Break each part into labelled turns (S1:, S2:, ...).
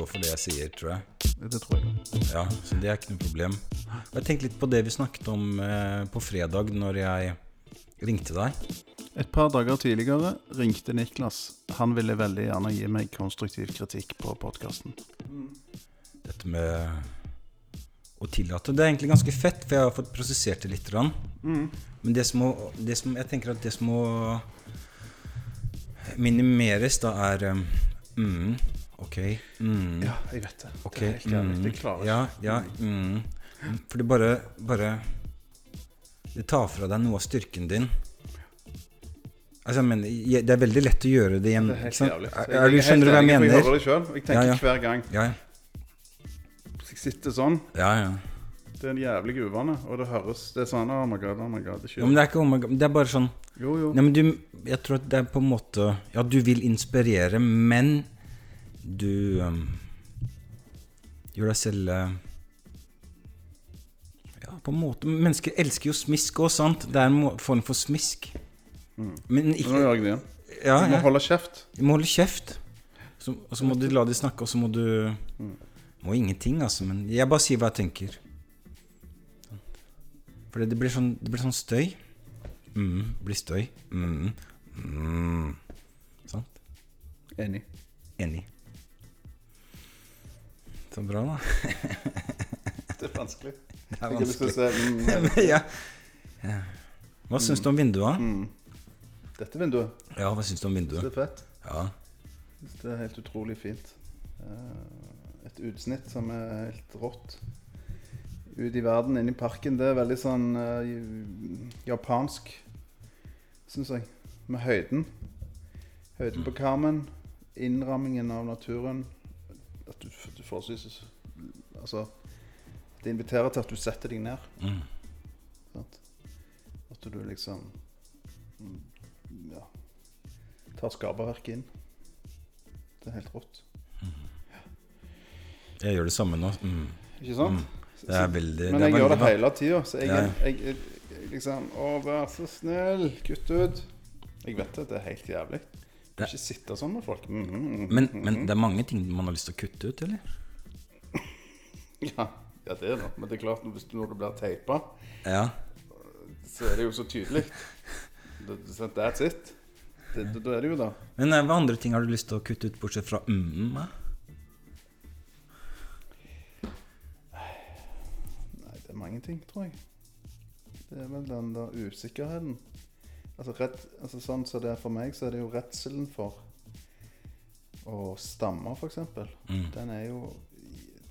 S1: stå for det jeg sier, tror jeg.
S2: Det tror jeg.
S1: Ja, Så det er ikke noe problem. Og Jeg tenkte litt på det vi snakket om eh, på fredag når jeg ringte deg.
S2: Et par dager tidligere ringte Niklas. Han ville veldig gjerne gi meg konstruktiv kritikk på podkasten.
S1: Dette med å tillate. Det er egentlig ganske fett, for jeg har fått prosessert det litt. Mm. Men det som, må, det som jeg tenker at det som må minimeres, da er um, mm, Ok. Mm,
S2: Ja, jeg vet det.
S1: Okay.
S2: Det er helt jævlig.
S1: mm,
S2: Jeg klarer ikke.
S1: ja, ja, mm. For det bare, bare Det tar fra deg noe av styrken din. Altså, men Det er veldig lett å gjøre det igjen.
S2: Det er helt jævlig.
S1: Er, er, du
S2: er
S1: skjønner du hva jeg mener?
S2: Jeg hører det selv. Jeg tenker
S1: Ja, ja.
S2: hver gang
S1: Ja, ja.
S2: jeg sitter sånn.
S1: ja, ja.
S2: Det er en jævlig uvane, og det høres Det er sånn Oh my god, oh my god. Det
S1: Ja, men det er ikke oh my God, det er bare sånn
S2: Jo, jo.
S1: Nei, men du Jeg tror at det er på en måte Ja, du vil inspirere, men du um, gjør deg selv uh, Ja, på en måte Mennesker elsker jo smisk òg, sant? Det er en form for smisk. Men
S2: Nå
S1: ikke
S2: gjør jeg det.
S1: Ja,
S2: Du må
S1: ja.
S2: holde kjeft.
S1: Du må holde kjeft. Så, og så må du la de snakke, og så må du Må ingenting, altså. Men jeg bare sier hva jeg tenker. For det blir sånn, det blir sånn støy. Mm, blir støy. Mm, mm. Sant?
S2: Enig.
S1: Enig. Så bra, da.
S2: Det er vanskelig.
S1: Det er vanskelig.
S2: se mm,
S1: ja. ja. Hva syns du om vinduet?
S2: mm. Dette vinduet,
S1: Ja, hva syns du om vinduet?
S2: det er fett.
S1: Ja.
S2: Det er helt utrolig fint. Eh, Et utsnitt som er helt rått. Ut i verden, inn i parken. Det er veldig sånn uh, japansk, syns jeg. Med høyden. Høyden på Carmen. Innrammingen av naturen. At du, du forholdsvis Altså Det inviterer til at du setter deg ned.
S1: Mm.
S2: Sant? At du liksom mm, Ja Tar skaperverket inn. Det er helt rått.
S1: Jeg gjør det samme nå. Mm.
S2: Ikke sant?
S1: Mm. Det er veldig
S2: Men
S1: det er
S2: jeg gjør det
S1: bra.
S2: hele tida, så jeg,
S1: Ja.
S2: jeg, jeg, jeg liksom Å, vær så snill, kutt ut. Jeg vet det, det er helt jævlig.
S1: Det-
S2: ikke sitte sånn med folk. Mm, mm, mm,
S1: Men,
S2: mm,
S1: men
S2: mm.
S1: det er mange ting man har lyst til å kutte ut, eller?
S2: ja, ja, det er det. Men det er klart, hvis du, når du blir teipa,
S1: Ja.
S2: så er det jo så tydelig. Det- det- That's it. Det- det- Da er det jo da.
S1: Men eh, hva andre ting har du lyst til å kutte ut, bortsett fra mm?
S2: Nei, det er mange ting, tror jeg. Det er vel den der usikkerheten. Altså, rett, altså sånn som det er for meg, så er det jo redselen for å stamme, f.eks.
S1: Mm.
S2: Den er jo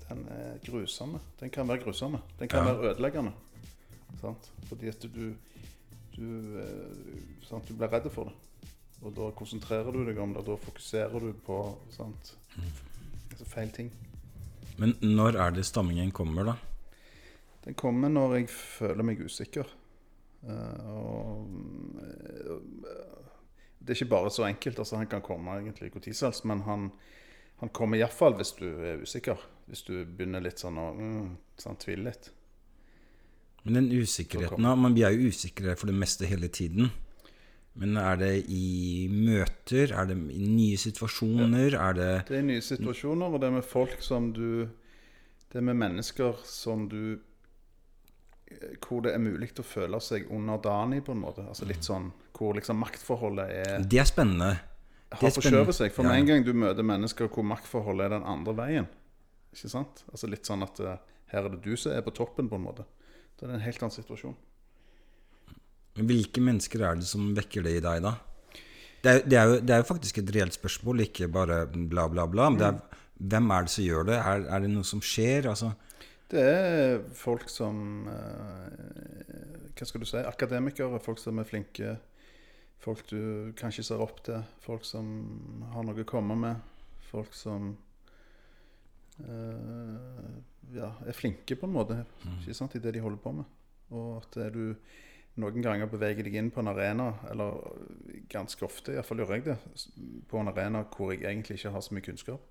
S2: Den er grusomme. Den kan være grusomme. Den kan
S1: Ja.
S2: være ødeleggende. Sant? Fordi at du du, eh, sant? du blir redd for det. Og da konsentrerer du deg om det, da fokuserer du på sant? Altså feil ting.
S1: Men når er det stammingen kommer, da?
S2: Den kommer når jeg føler meg usikker. Eh, eh, Det er ikke bare så enkelt. altså Han kan komme egentlig hvor tid som helst, men han, han kommer iallfall hvis du er usikker. Hvis du begynner litt sånn å mm, sånn, tvile litt.
S1: Men den usikkerheten da, men Vi er jo usikre for det meste hele tiden. Men er det i møter? Er det i nye situasjoner? Er det
S2: Det er nye situasjoner, og det er med folk som du Det er med mennesker som du Hvor det er mulig å føle seg underdanig, på en måte. Altså litt sånn Hvor liksom maktforholdet er
S1: Det er spennende. Det
S2: har forskjøvet seg. For
S1: Ja.
S2: med en gang du møter mennesker hvor maktforholdet er den andre veien Ikke sant? Altså litt sånn at eh, her er det du som er på toppen, på en måte. Da er det en helt annen situasjon.
S1: Hvilke mennesker er det som vekker det i deg, da? Det er, det er, jo, det er jo faktisk et reelt spørsmål, ikke bare bla, bla, bla. Men det er, hvem er det som gjør det? Er det noe som skjer? Altså,
S2: Det er folk som eh, Hva skal du si? Akademikere. Folk som er flinke. Folk du kanskje ser opp til. Folk som har noe å komme med. Folk som eh, ja, er flinke, på en måte, ikke sant, i det de holder på med. Og at du noen ganger beveger deg inn på en arena, eller ganske ofte, iallfall gjør jeg det, på en arena hvor jeg egentlig ikke har så mye kunnskap.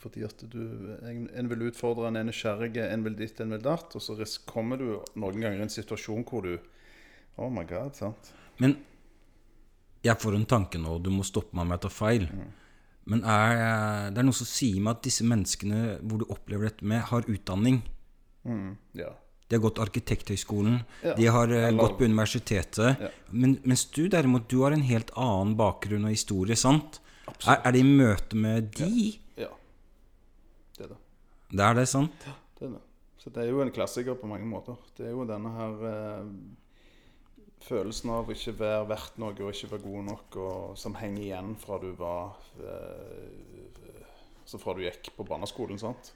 S2: Fordi at du En, en vil utfordre, en er nysgjerrig, en vil ditt, en vil datt. Og så kommer du noen ganger i en situasjon hvor du Oh my god, sant.
S1: men jeg får en tanke nå, du må stoppe meg om jeg tar feil. Men er, det er noe som sier meg at disse menneskene hvor du opplever dette med, har utdanning.
S2: Mm, ja.
S1: De har gått Arkitekthøgskolen,
S2: Ja,
S1: de har eh, gått på universitetet.
S2: Ja.
S1: Men, mens du derimot, du har en helt annen bakgrunn og historie, sant? Er, er det i møte med de?
S2: Ja. Det er det.
S1: Er det, sant?
S2: det er det. Så det er jo en klassiker på mange måter. Det er jo denne her eh, følelsen av ikke være verdt noe og ikke være god nok, og som henger igjen fra du var eh, Så fra du gikk på barneskolen, sant.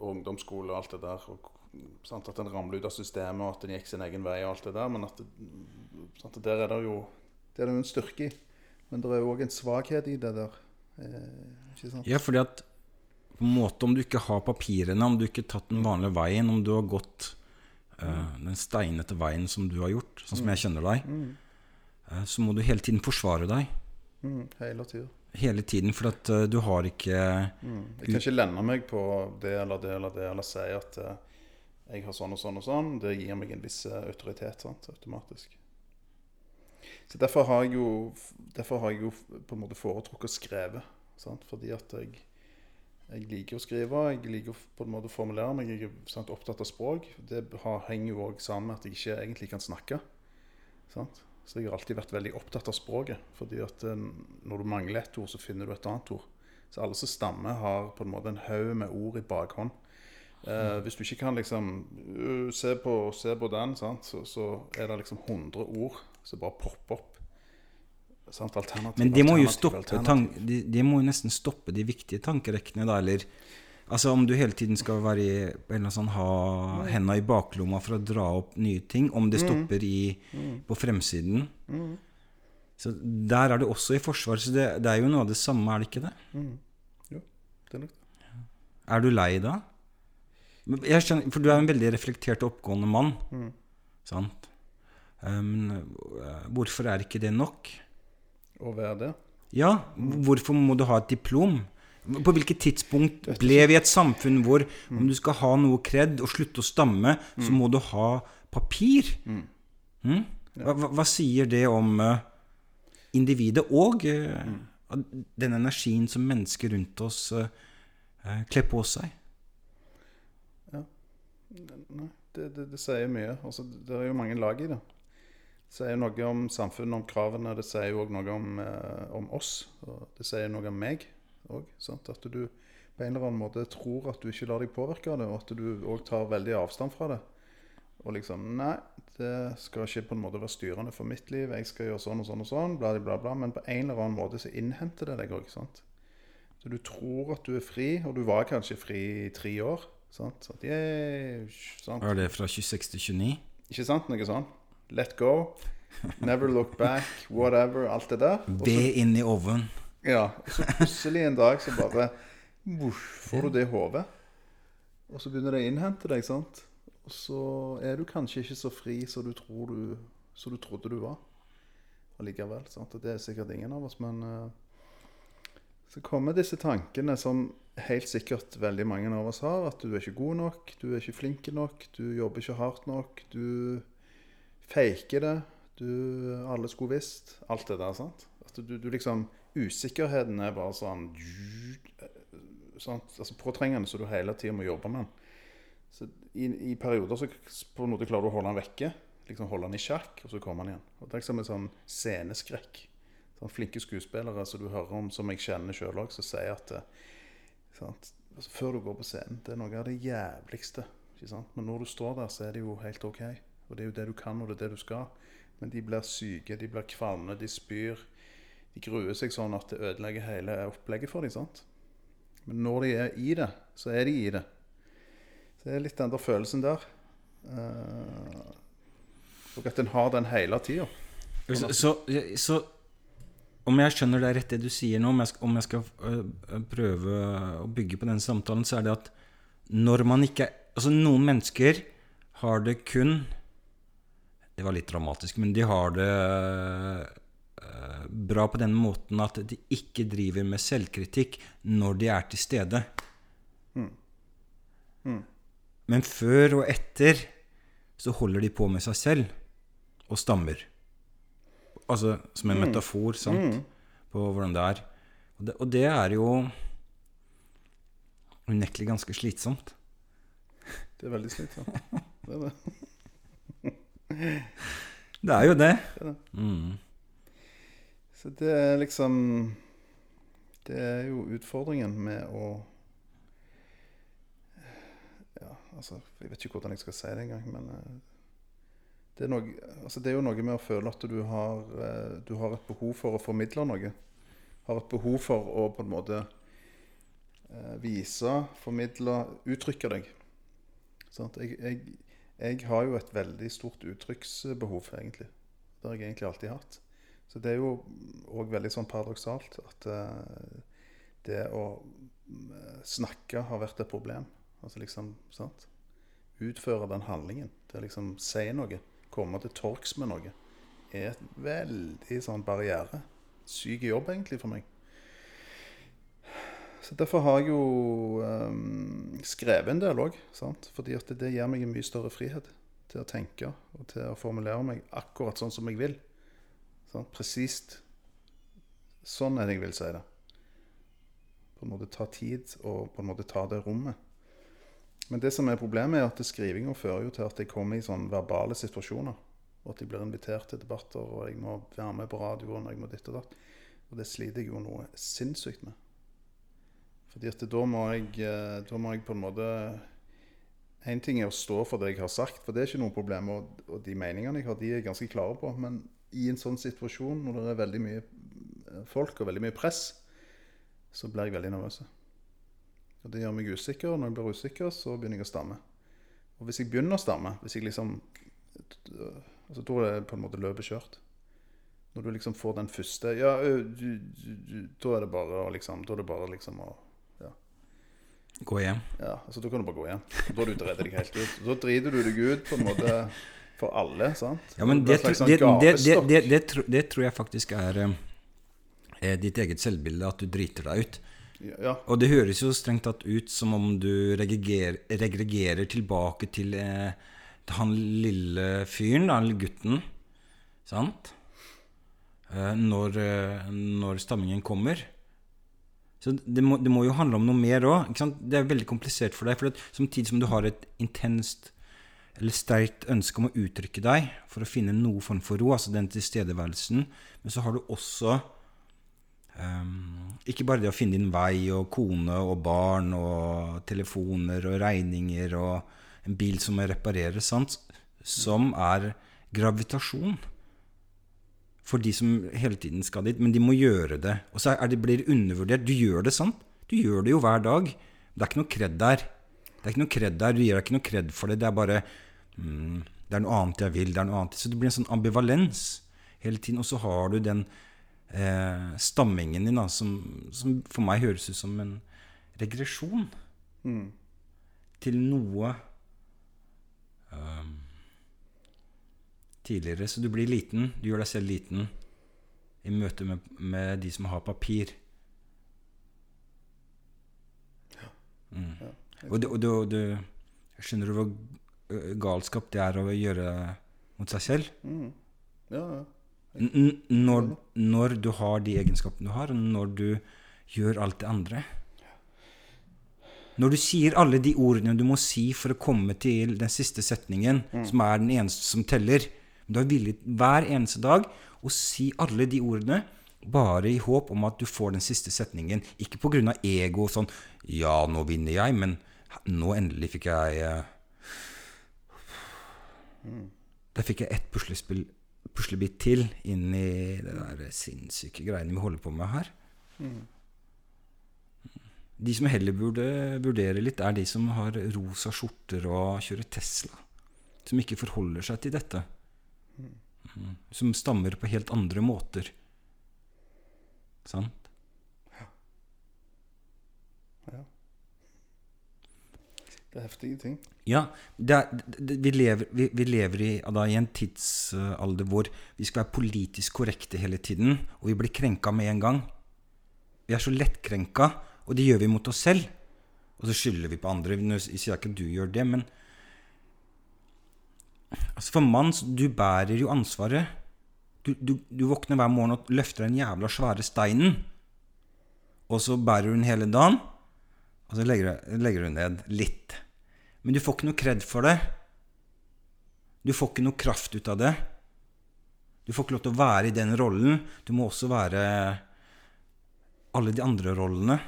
S2: Og ungdomsskole og alt det der. Og, sant? At en ramler ut av systemet, og at en gikk sin egen vei og alt det der. Men at det, sant? der er det jo Det er det jo en styrke i. Men det er jo òg en svakhet i det der. Eh?
S1: Ja, fordi at på en måte om du ikke har papirene, om du ikke har tatt den vanlige veien, om du har gått uh, den steinete veien som du har gjort, sånn som jeg kjenner deg, eh, så må du hele tiden forsvare deg.
S2: Mm, hele tiden.
S1: Hele tiden, for at uh, du har ikke
S2: Mm. Jeg kan ikke lene meg på det eller det eller det, eller si at jeg har sånn og sånn og sånn. Det gir meg en viss autoritet sant, automatisk. Så Derfor har jeg jo, har jeg jo på en måte foretrukket å skrive. Sant? Fordi at jeg, jeg liker å skrive, jeg liker å på en måte formulere meg. Jeg er sant, opptatt av språk. Det har, henger jo òg sammen med at jeg ikke egentlig kan snakke. Sant? Så jeg har alltid vært veldig opptatt av språket. fordi at eh, når du mangler et ord, så finner du et annet ord. Så alle som stammer, har på en måte en haug med ord i bakhånd. Eh, hvis du ikke kan liksom øh, se, på, se på den, sant? Så, så er det liksom 100 ord som bare popper opp. Sant? Alternativ,
S1: Men de må jo stoppe de, de må jo nesten stoppe de viktige tankerekkene, da, eller Altså om du hele tiden skal være i, eller sånn, ha henda i baklomma for å dra opp nye ting, om det stopper i, på fremsiden Så der er det også i forsvar. Så det, det er jo noe av det samme, er det ikke det?
S2: Jo, Det er nok det.
S1: Er du lei da? Skjønner, for du er en veldig reflektert og oppgående mann. Sant? Um, hvorfor er ikke det nok?
S2: Å være det.
S1: Ja, hvorfor må du ha et diplom? På hvilket tidspunkt ble vi et samfunn hvor om du skal ha noe kred og slutte å stamme, så må du ha papir? Mm? Hva, hva, hva sier det om eh, individet og at den energien som mennesker rundt oss kler på seg?
S2: Nei, det, det, det sier mye. Altså, det er jo mange lag i det. Sier noe om samfunnet, om kravene. Det sier òg noe om, eh, om oss. Og det sier noe om meg òg. At du på en eller annen måte tror at du ikke lar deg påvirke av det, og at du òg tar veldig avstand fra det. Og liksom Nei, det skal ikke på en måte være styrende for mitt liv. Jeg skal gjøre sånn og sånn og sånn, bla, bla, bla. Men på en eller annen måte så innhenter det deg òg. Så du tror at du er fri, og du var kanskje fri i tre år. Sant? Så yeah, sant?
S1: Er det fra 26 til 29?
S2: Ikke sant? Noe sånn. Let go. Never look back. Whatever. Alt det der.
S1: Også,
S2: det
S1: inn i ovnen.
S2: ja, og så plutselig en dag så bare hvorfor får du det i hodet. Og så begynner det å innhente deg, sant. Og så er du kanskje ikke så fri som du, tror du, som du trodde du var. Allikevel. sant? Og det er sikkert ingen av oss, men uh, så kommer disse tankene som helt sikkert veldig mange av oss har. At du er ikke god nok, du er ikke flink nok, du jobber ikke hardt nok. Du faker det. Du, alle skulle visst. Alt det der. sant? At du, du liksom Usikkerheten er bare sånn sant? Altså Påtrengende, så du hele tida må jobbe med den. Så i, I perioder så på en måte klarer du å holde den vekke. Liksom Holde den i sjakk, og så kommer den igjen. Og Det er liksom en sånn sceneskrekk. Sånn Flinke skuespillere som du hører om, som jeg kjenner sjøl òg, som sier at eh, sant? Altså, Før du går på scenen, det er noe av det jævligste. Men når du står der, så er det jo helt OK. Og det er jo det du kan, og det er det du skal. Men de blir syke, de blir kvalme, de spyr. De gruer seg sånn at det ødelegger hele opplegget for dem. sant? Men når de er i det, så er de i det. Så det er litt den der følelsen der. Eh, og at en har den hele tida.
S1: Så, så, så om jeg skjønner det rett det du sier nå, om jeg om jeg skal øh, prøve å bygge på den samtalen, så er det at når man ikke Altså, noen mennesker har det kun Det var litt dramatisk, men de har det øh, bra på den måten at de ikke driver med selvkritikk når de er til stede. Men før og etter så holder de på med seg selv og stammer. Altså som en metafor sant? på hvordan det er. Og det, og det er jo unektelig ganske slitsomt.
S2: Det er veldig slitsomt. Det er det.
S1: Det er jo det. Mm.
S2: Så det er liksom Det er jo utfordringen med å Ja, altså Jeg vet ikke hvordan jeg skal si det engang, men eh, det er, noe, altså det er jo noe med å føle at du har, eh, du har et behov for å formidle noe. Har et behov for å på en måte eh, vise, formidle, uttrykke deg. Sånn Jeg, jeg, jeg har jo et veldig stort uttrykksbehov, egentlig. Det har jeg egentlig alltid hatt. Så det er jo òg veldig sånn paradoksalt at eh, det å eh, snakke har vært et problem. Altså liksom, sant? Utføre den handlingen. Det å liksom si noe, komme til torgs med noe, er et veldig sånn barriere. Syk jobb, egentlig, for meg. Derfor har jeg jo um, skrevet en del òg. Fordi at det gir meg en mye større frihet til å tenke og til å formulere meg akkurat sånn som jeg vil. Sant? Presist sånn er det jeg vil si det. På en måte ta tid og på en måte ta det rommet. Men det som er problemet, er at skrivinga fører jo til at jeg kommer i sånne verbale situasjoner. Og at jeg blir invitert til debatter, og jeg må være med på radioen, og jeg må ditt og datt. Og det sliter jeg jo noe sinnssykt med. Fordi at da må jeg, eh, da må jeg på en måte En ting er å stå for det jeg har sagt, for det er ikke noe problem. Og, og de meningene jeg har, de er jeg ganske klare på. Men i en sånn situasjon når det er veldig mye eh, folk og veldig mye press, så blir jeg veldig nervøs. Og det gjør meg usikker. Og når jeg blir usikker, så begynner jeg å stamme. Og hvis jeg begynner å stamme, hvis jeg liksom Da er det på en måte løpet kjørt. Når du liksom får den første Ja, da er det bare å liksom Da er det bare liksom å
S1: Gå hjem.
S2: Ja, altså Da kan du bare gå hjem. Da er du redder deg helt ut. Da driter du deg ut på en måte for alle. sant?
S1: Ja, men det, tro-
S2: sånn
S1: det, det, det, det, det, det tror jeg faktisk er eh, eh, ditt eget selvbilde, at du driter deg ut.
S2: Ja,
S1: Og det høres jo strengt tatt ut som om du regregerer, regregerer tilbake til eh, han lille fyren, da, han gutten. Sant? Eh, når, eh, når stammingen kommer. Så det må, det må jo handle om noe mer òg. Det er veldig komplisert for deg. For samtidig som du har et intenst eller sterkt ønske om å uttrykke deg for å finne noe form for ro, altså den tilstedeværelsen, men så har du også um, ikke bare det å finne din vei og kone og barn og telefoner og regninger og en bil som må repareres, sant? som er gravitasjon for de som hele tiden skal dit, men de må gjøre det. Og så det, blir det undervurdert. Du gjør det, sånn. Du gjør det jo hver dag. Det er ikke noe kred der. Det er ikke noe kred der. Du gir deg ikke noe kred for det. Det er bare mm, Det er noe annet jeg vil. Det er noe annet. Så det blir en sånn ambivalens hele tiden. Og så har du den eh, stammingen din, da, som, som for meg høres ut som en regresjon
S2: Mm.
S1: til noe ehm, tidligere. Så du blir liten. Du gjør deg selv liten i møte med, med de som har papir. Mm.
S2: Ja,
S1: Og, du, og du, du Skjønner du hvor galskap det er å gjøre mot seg selv?
S2: Mm. Ja, ja.
S1: Når, når du har de egenskapene du har, og når du gjør alt det andre. Når du sier alle de ordene du må si for å komme til den siste setningen, som er den eneste som teller Du er villig hver eneste dag å si alle de ordene bare i håp om at du får den siste setningen. Ikke pga. ego og sånn 'Ja, nå vinner jeg', men nå endelig fikk jeg eh, Da fikk jeg ett puslespill puslebit til inn i det der sinnssyke greiene vi holder på med her. De som heller burde vurdere litt, er de som har rosa skjorter og kjører Tesla. Som ikke forholder seg til dette. Som stammer på helt andre måter. Sant?
S2: ja Det er heftige ting.
S1: Ja, det er, vi, lever, vi, vi lever i, da, i en tidsalder hvor vi skal være politisk korrekte hele tiden, og vi blir krenka med en gang. Vi er så lettkrenka, og det gjør vi mot oss selv. Og så skylder vi på andre. Nå sier jeg ikke at du gjør det, men altså For mann, du bærer jo ansvaret. Du, du, du våkner hver morgen og løfter den jævla svære steinen. og så bærer du den hele dagen, og så legger du, du ned litt. Men du får ikke noe kred for det. Du får ikke noe kraft ut av det. Du får ikke lov til å være i den rollen. Du må også være alle de andre rollene.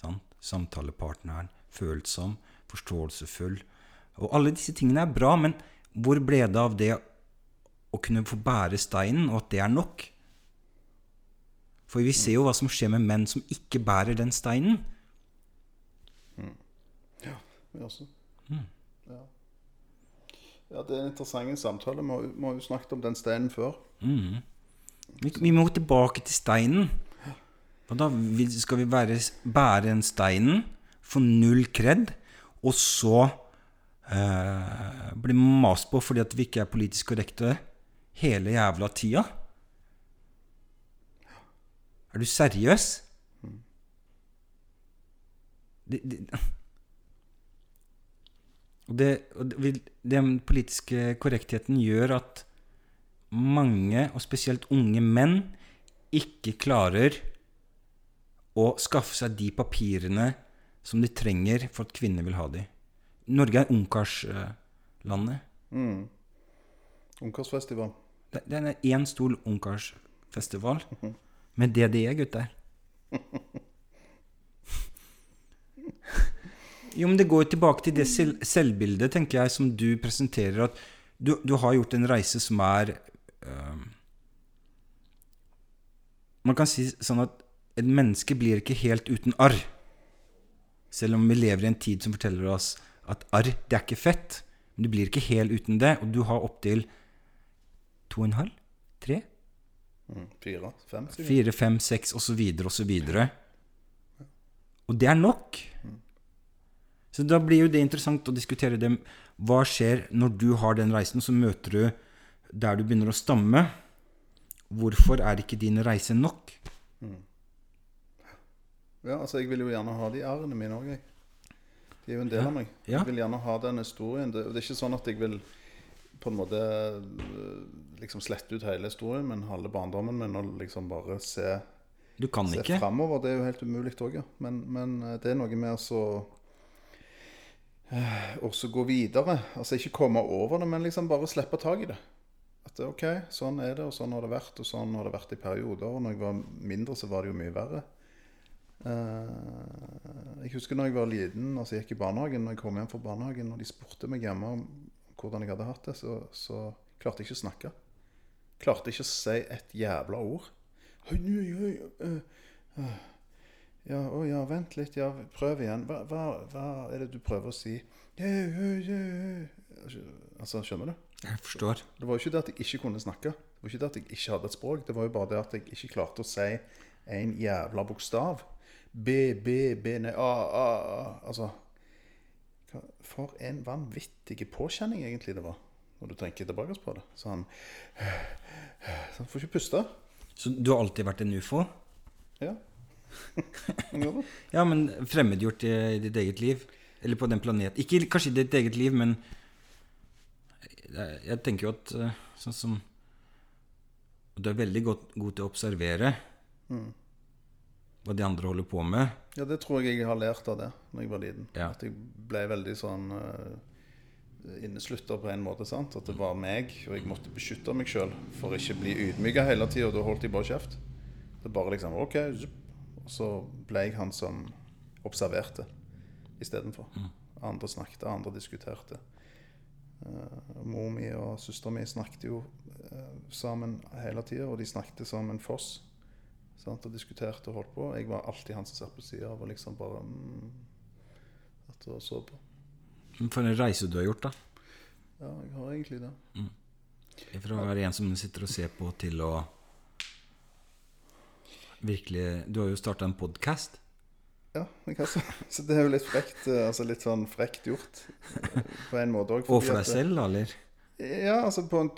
S1: Sant? Samtalepartneren, følsom, forståelsesfull. Og alle disse tingene er bra, men hvor ble det av det å kunne få bære steinen, og at det er nok? For vi ser jo hva som skjer med menn som ikke bærer den steinen.
S2: Ja, vi også. Ja. ja, det er en interessant samtale. Vi har jo- snakket om den steinen før.
S1: Vi, vi må tilbake til steinen. Og da skal vi bære, bære den steinen, få null kred, og så eh, blir mast på fordi at vi ikke er politisk korrekte hele jævla tida. Er du seriøs? Det, det, og det, og det, den politiske korrektheten gjør at mange, og spesielt unge menn, ikke klarer å skaffe seg de papirene som de trenger for at kvinner vil ha de. Norge er ungkarslandet.
S2: Mm. Ungkarsfestival.
S1: Det, det er én stor ungkarsfestival med DDE, gutter. Jo, men det går tilbake til det selv, selvbildet, tenker jeg, som du presenterer. At du, du har gjort en reise som er øh, Man kan si sånn at et menneske blir ikke helt uten arr. Selv om vi lever i en tid som forteller oss at arr, det er ikke fett. Men du blir ikke hel uten det, og du har opptil to og en halv, tre,
S2: Mm. Fire, fem,
S1: fire, fem, seks og så videre, Og det er nok. Så da blir jo det interessant å diskutere det. Hva skjer når du har den reisen, så møter du der du begynner å stamme. Hvorfor er ikke din reise nok?
S2: Ja, altså Jeg vil jo gjerne ha de arrene mine òg, jeg. De er jo en del av meg. Jeg vil gjerne ha den historien. Det, det er ikke sånn at jeg vil på en måte øh, liksom slette ut hele historien, men halve barndommen min og liksom bare se,
S1: Du kan
S2: se
S1: ikke.
S2: framover. Det er jo helt umulig òg, ja. Men, men øh, det er noe med å øh, også gå videre. Altså ikke komme over det, men liksom bare slippe tak i det. At det OK, sånn er det, og sånn har det vært, og sånn har det vært i perioder. Og når jeg var mindre, så var det jo mye verre. Eh, jeg husker når jeg var liten, altså jeg gikk i barnehagen, når jeg kom hjem fra barnehagen, og de spurte meg hjemme om hvordan jeg hadde hatt det, så, så klarte jeg ikke å snakke. Klarte ikke å si et jævla ord. Høy, høy, høy. Ja, å ja, vent litt. Ja, prøv igjen. Hva, hva, hva er det du prøver å si? Høy. Altså, skjønner du?
S1: Jeg forstår.
S2: Det var jo ikke det at jeg ikke kunne snakke. Det var ikke det at jeg ikke hadde et språk. Det var jo bare det at jeg ikke klarte å si en jævla bokstav. B, B, B, nei, A, A, A. Altså For en vanvittig påkjenning egentlig det var, når du tenker tilbake på det. Så han Så han får ikke puste.
S1: Så du har alltid vært en ufo?
S2: Ja.
S1: Ja, men fremmedgjort i, i ditt eget liv? Eller på den planet Ikke kanskje i ditt eget liv, men jeg, jeg tenker jo at eh, sånn som Du er veldig godt, god til å observere hva de andre holder på med.
S2: Ja, det tror jeg jeg har lært av det når jeg var liten.
S1: Ja.
S2: At jeg ble veldig sånn uh, inneslutta på en måte. sant? At det var meg, og jeg måtte beskytte meg sjøl for ikke bli ydmyka hele tida. Da holdt jeg bare kjeft. Det bare liksom OK. Og så ble jeg han som observerte istedenfor. Andre snakket, andre diskuterte. Uh, mor mi og søstera mi snakket jo uh, sammen hele tida, og de snakket som en foss. Sant? Og diskuterte og holdt på. Jeg var alltid han som satt på sida og liksom bare mm, at og så på.
S1: For en reise du har gjort, da.
S2: Ja, jeg har egentlig det.
S1: Fra å være en som sitter og ser på, til å virkelig Du har jo starta en podkast.
S2: Ja, så, så det er jo litt frekt. eh, Altså litt sånn frekt gjort eh, på en måte òg.
S1: Og for deg selv, da, eller?
S2: Ja, altså på en,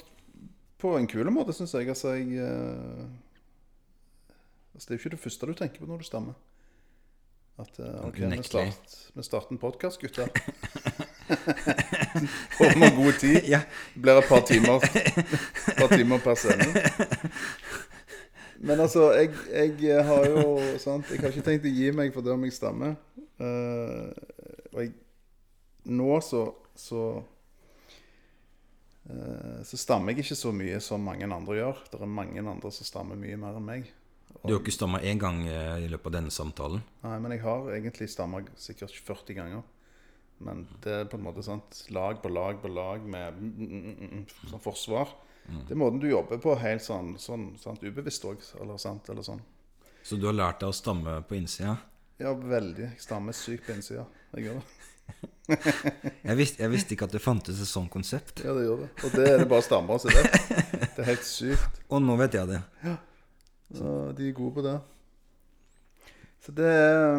S2: på en kul måte, syns jeg. Altså, jeg eh, altså, Det er jo ikke det første du tenker på når du stammer. At uh, OK, vi, start, vi starter en podkast, gutter. Får vi god tid.
S1: Ja.
S2: Blir et par timer, par timer per sending. Men altså, jeg, jeg har jo sant, Jeg har ikke tenkt å gi meg for det om jeg stammer. Uh, og jeg Nå så så, uh, så stammer jeg ikke så mye som mange andre gjør. Det er mange andre som stammer mye mer enn meg.
S1: Du har ikke stamma én gang eh, i løpet av denne samtalen.
S2: Nei, men jeg har egentlig stamma sikkert 40 ganger. Men det er på en måte sant, lag på lag på lag med sånn forsvar. Det er måten du jobber på helt sånn, sånn sant, ubevisst òg, eller sant, eller sånn.
S1: Så du har lært deg å stamme på innsida?
S2: Ja, veldig. Jeg stammer sykt på innsida. Jeg gjør det.
S1: Jeg visste, jeg visste ikke at det fantes et sånt konsept.
S2: Ja, det gjør det. Og det er det bare stammer som det. Det er helt sykt.
S1: Og nå vet jeg det.
S2: Så de er gode på det. Så det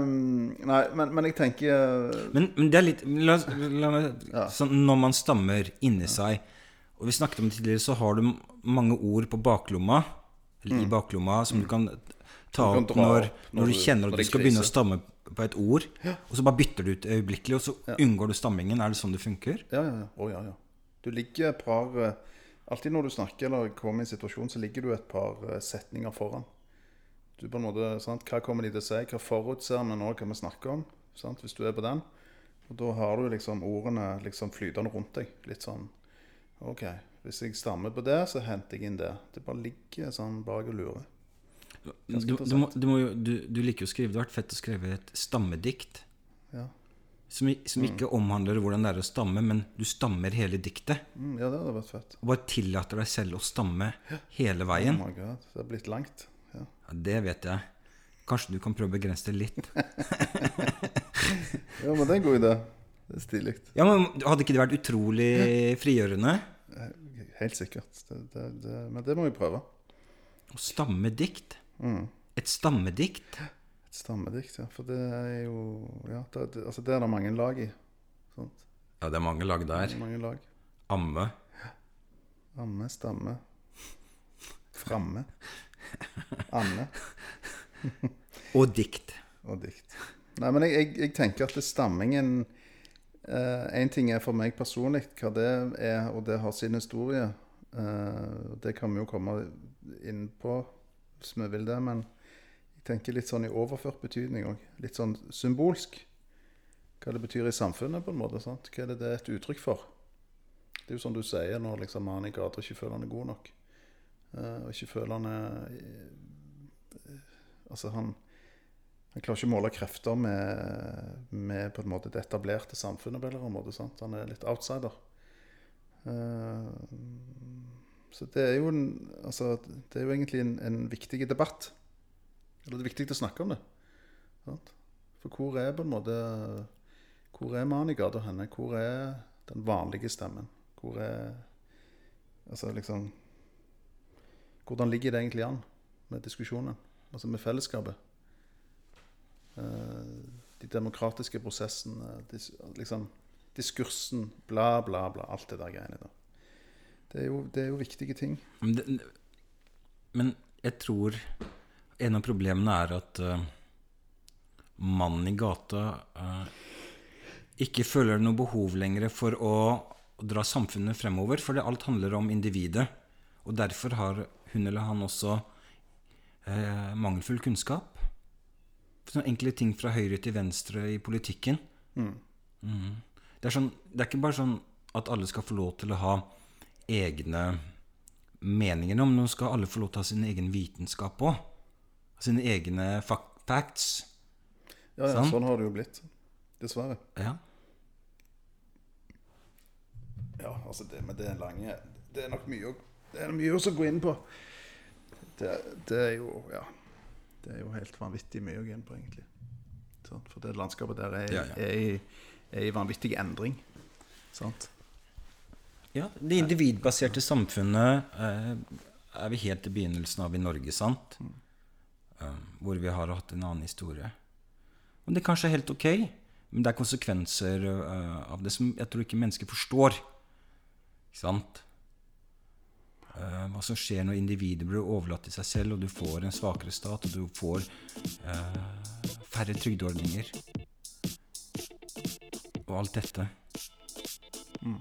S2: um, Nei, men, men jeg tenker uh,
S1: Men, men det er litt la, la meg,
S2: Ja.
S1: sånn, Når man stammer inni seg Og vi snakket om det tidligere, så har du mange ord på baklomma. Eller i baklomma, som du kan ta
S2: Mm. Du kan
S1: opp når,
S2: opp
S1: når,
S2: når
S1: du kjenner at du skal begynne å stamme på et ord. Og så bare bytter du ut øyeblikkelig, og så unngår du stammingen. Er det sånn det funker?
S2: Ja, ja, ja. Oh, ja, ja. Du ligger et par uh, Alltid når du snakker eller kommer i en situasjon, så ligger du et par uh, setninger foran. Du på en måte, sant? Hva kommer de til å si? Hva forutser vi nå hva vi snakker om? Sant? Hvis du er på den. Og da har du liksom ordene liksom flytende rundt deg. Litt sånn OK. Hvis jeg stammer på det, så henter jeg inn det. Det bare ligger sånn bak og lurer.
S1: Du, du, må, du, må jo, du, du liker jo å skrive. Det har vært fett å skrive et stammedikt.
S2: Ja.
S1: Som, som ikke omhandler hvordan det er å stamme, men du stammer hele diktet.
S2: Mm, ja, det hadde vært fett.
S1: Og bare tillater deg selv å stamme hele
S2: Oh
S1: veien.
S2: my god. Det har blitt langt. Ja.
S1: Ja, det vet jeg. Kanskje du kan prøve å begrense det litt.
S2: ja, men det er en god idé. Det er stilig.
S1: Ja, men Hadde ikke det vært utrolig frigjørende?
S2: Helt sikkert. Det, det, det, men det må vi prøve.
S1: Å stamme dikt?
S2: Mm.
S1: Et stammedikt?
S2: Stammedikt, ja. For det er jo Ja, det, det, altså det er det mange lag i. Sant?
S1: Ja, det er mange lag der.
S2: er mange lag.
S1: Amme.
S2: Amme, stamme, framme, Anne
S1: Og dikt.
S2: og dikt. Nei, men jeg, jeg, jeg tenker at stammingen Én ting er for meg personlig hva det er, og det har sin historie. Eh, det kan vi jo komme inn på hvis vi vil det, men tenker litt sånn i overført betydning òg. Litt sånn symbolsk. Hva det betyr i samfunnet, på en måte. sant? Hva er det det er et uttrykk for? Det er jo sånn du sier når liksom mannen i gata ikke føler han er god nok. Eh, og ikke føler han er eh, Altså, han, han klarer ikke å måle krefter med, med på en måte det etablerte samfunnet på en eller annen måte. sant? Han er litt outsider. Eh, så det er jo, en, altså, det er jo egentlig en, en viktig debatt. Eller det er viktig å snakke om det. Sant? For hvor er på en måte Hvor er mannen i gata henne? Hvor er den vanlige stemmen? Hvor er Altså liksom Hvordan ligger det egentlig an med diskusjonen? Altså med fellesskapet? Eh, de demokratiske prosessene, liksom diskursen, bla, bla, bla. Alt det der greiene der. Det er jo, det er jo viktige ting.
S1: Men, det, men jeg tror en av problemene er at uh, mannen i gata uh, ikke føler noe behov lenger for å, dra samfunnet fremover, fordi alt handler om individet. Og derfor har hun eller han også eh, mangelfull kunnskap. Sånne enkle ting fra høyre til venstre i politikken.
S2: Mm.
S1: Mm. Det, er sånn, det er ikke bare sånn at alle skal få lov til å ha egne meninger om, nå skal alle få lov til å ha sin egen vitenskap òg. Sine egne facts.
S2: Ja, ja, sånn har det jo blitt. Dessverre.
S1: Ja.
S2: Ja, altså det, med det lange Det er nok mye å, det er mye å gå inn på. Det, det er jo Ja. Det er jo helt vanvittig mye å gå inn på, egentlig. Sant? For det landskapet der er,
S1: Ja, ja.
S2: er, er i vanvittig endring. Sant?
S1: ja. Det individbaserte samfunnet eh, er vi helt i begynnelsen av i Norge, sant? Eh, hvor vi har hatt en annen historie. Og det er kanskje helt ok, men det er konsekvenser eh, av det som jeg tror ikke mennesker forstår. Ikke sant? Eh, hva som skjer når individet blir overlatt til seg selv, og du får en svakere stat, og du får uh, færre trygdeordninger. Og alt dette.
S2: Mm.